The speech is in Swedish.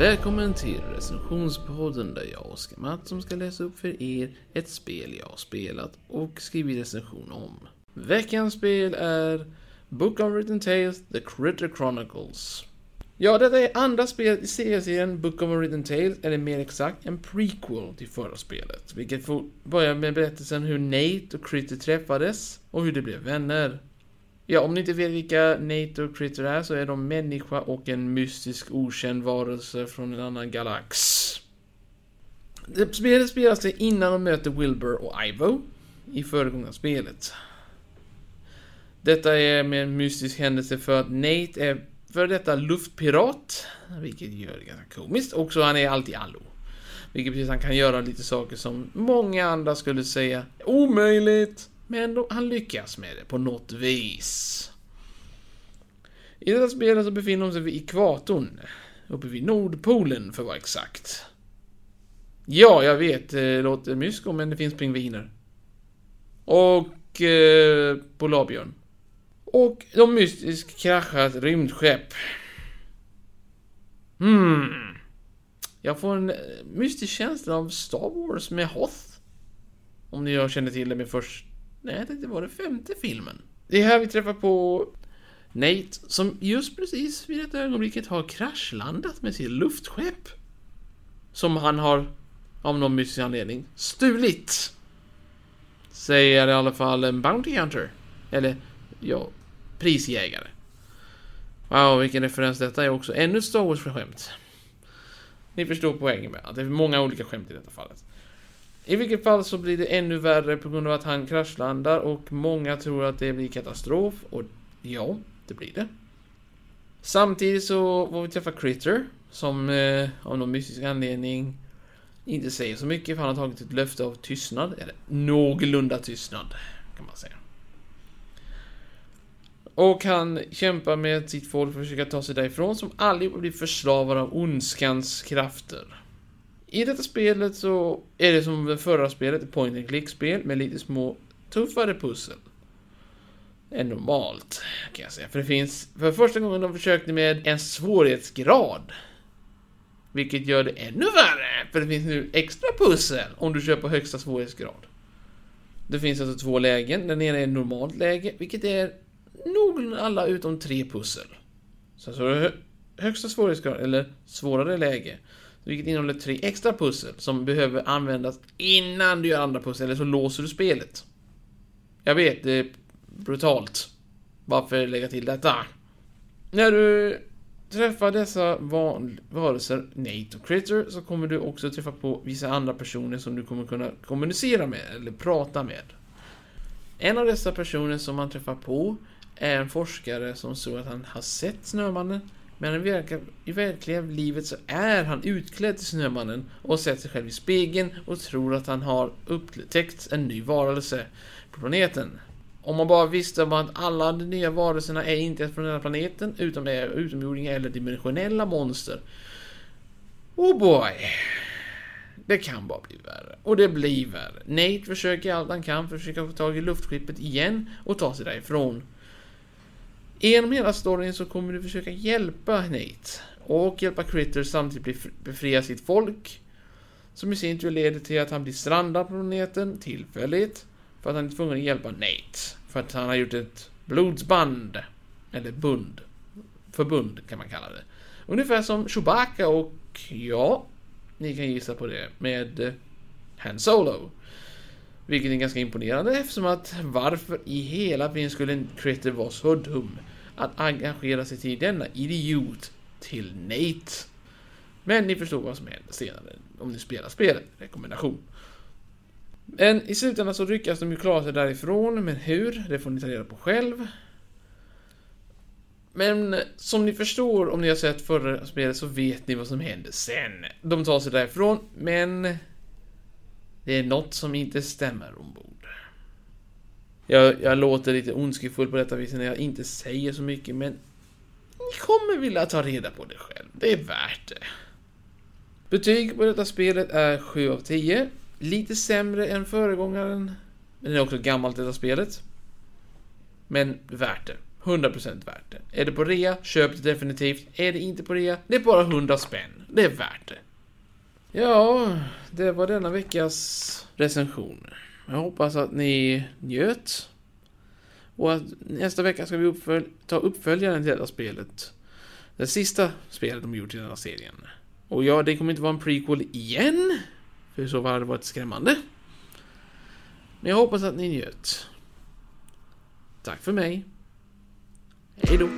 Välkommen till recensionspodden där jag, Oskar Mattsson, ska läsa upp för er ett spel jag har spelat och skrivit recension om. Veckans spel är Book of Written Tales The Critter Chronicles. Ja, detta är andra spelet i serien Book of Written Tales, eller mer exakt en prequel till förra spelet. Vilket får börja med berättelsen hur Nate och Critter träffades och hur de blev vänner. Ja, om ni inte vet vilka Nato Critter är så är de människa och en mystisk okänd varelse från en annan galax. Det spelet spelas det innan de möter Wilbur och Ivo i föregångna spelet. Detta är med en mystisk händelse för att Nate är för detta luftpirat, vilket gör det ganska komiskt. och så han är alltid allo. Vilket betyder att han kan göra lite saker som många andra skulle säga omöjligt. Men han lyckas med det på något vis. I detta spelet så befinner de sig vid ekvatorn. Uppe vid Nordpolen för att vara exakt. Ja, jag vet, eh, det låter mysko men det finns pingviner. Och eh, polarbjörn. Och de mystiskt kraschar ett rymdskepp. Hmm. Jag får en eh, mystisk känsla av Star Wars med Hoth. Om ni känner till det med först... Nej, jag tänkte det var den femte filmen. Det är här vi träffar på Nate, som just precis vid detta ögonblicket har kraschlandat med sitt luftskepp. Som han har, av någon mystisk anledning, stulit. Säger i alla fall en Bounty Hunter. Eller, ja, prisjägare. Wow, vilken referens detta är också. Ännu ett Star Wars-skämt. Ni förstår poängen med att det är många olika skämt i detta fallet. I vilket fall så blir det ännu värre på grund av att han kraschlandar och många tror att det blir katastrof. Och ja, det blir det. Samtidigt så får vi träffa Critter som eh, av någon mystisk anledning inte säger så mycket för han har tagit ett löfte av tystnad. Eller någorlunda tystnad kan man säga. Och han kämpar med sitt folk för att försöka ta sig därifrån som allihopa blir förslavade av ondskans krafter. I detta spelet så är det som det förra spelet, ett point and click-spel med lite små tuffare pussel. Än normalt, kan jag säga. För det finns, för första gången de försökte med en svårighetsgrad. Vilket gör det ännu värre, för det finns nu extra pussel om du kör på högsta svårighetsgrad. Det finns alltså två lägen, den ena är normalt läge, vilket är nog alla utom tre pussel. Sen så alltså, har du högsta svårighetsgrad, eller svårare läge. Vilket innehåller tre extra pussel som behöver användas innan du gör andra pussel, eller så låser du spelet. Jag vet, det är brutalt. Varför lägga till detta? När du träffar dessa varelser, Nate och Critter, så kommer du också träffa på vissa andra personer som du kommer kunna kommunicera med, eller prata med. En av dessa personer som man träffar på är en forskare som tror att han har sett Snömannen. Men i verkliga, i verkliga livet så är han utklädd till Snömannen och sätter sig själv i spegeln och tror att han har upptäckt en ny varelse på planeten. Om man bara visste om att alla de nya varelserna är inte från den här planeten utan är utomjordingar eller dimensionella monster. Oh boy! Det kan bara bli värre. Och det blir värre. Nate försöker allt han kan för att försöka få tag i luftskeppet igen och ta sig därifrån. Genom hela storyn så kommer du försöka hjälpa Nate och hjälpa Critter samtidigt befria sitt folk. Som i sin tur leder till att han blir strandad på planeten tillfälligt. För att han är tvungen att hjälpa Nate. För att han har gjort ett blodsband. Eller bund. Förbund kan man kalla det. Ungefär som Chewbacca och, ja, ni kan gissa på det, med Han Solo. Vilket är ganska imponerande eftersom att varför i hela världen skulle en Critter vara så dum att engagera sig till denna idiot till Nate. Men ni förstår vad som händer senare om ni spelar spelet. Rekommendation. Men i slutändan så lyckas de ju klara sig därifrån, men hur? Det får ni ta reda på själv. Men som ni förstår om ni har sett förra spelet så vet ni vad som händer sen. De tar sig därifrån, men det är något som inte stämmer ombord. Jag, jag låter lite ondskefull på detta viset när jag inte säger så mycket, men ni kommer vilja ta reda på det själv. Det är värt det. Betyg på detta spelet är 7 av 10. Lite sämre än föregångaren. Men det är också gammalt detta spelet. Men värt det. 100% värt det. Är det på rea, köp det definitivt. Är det inte på rea, det är bara 100 spänn. Det är värt det. Ja, det var denna veckas recension. Jag hoppas att ni njöt. Och att nästa vecka ska vi uppfölj ta uppföljaren till detta spelet. Det sista spelet de gjort i den här serien. Och ja, det kommer inte vara en prequel igen. För så hade det varit skrämmande. Men jag hoppas att ni njöt. Tack för mig. Hej då.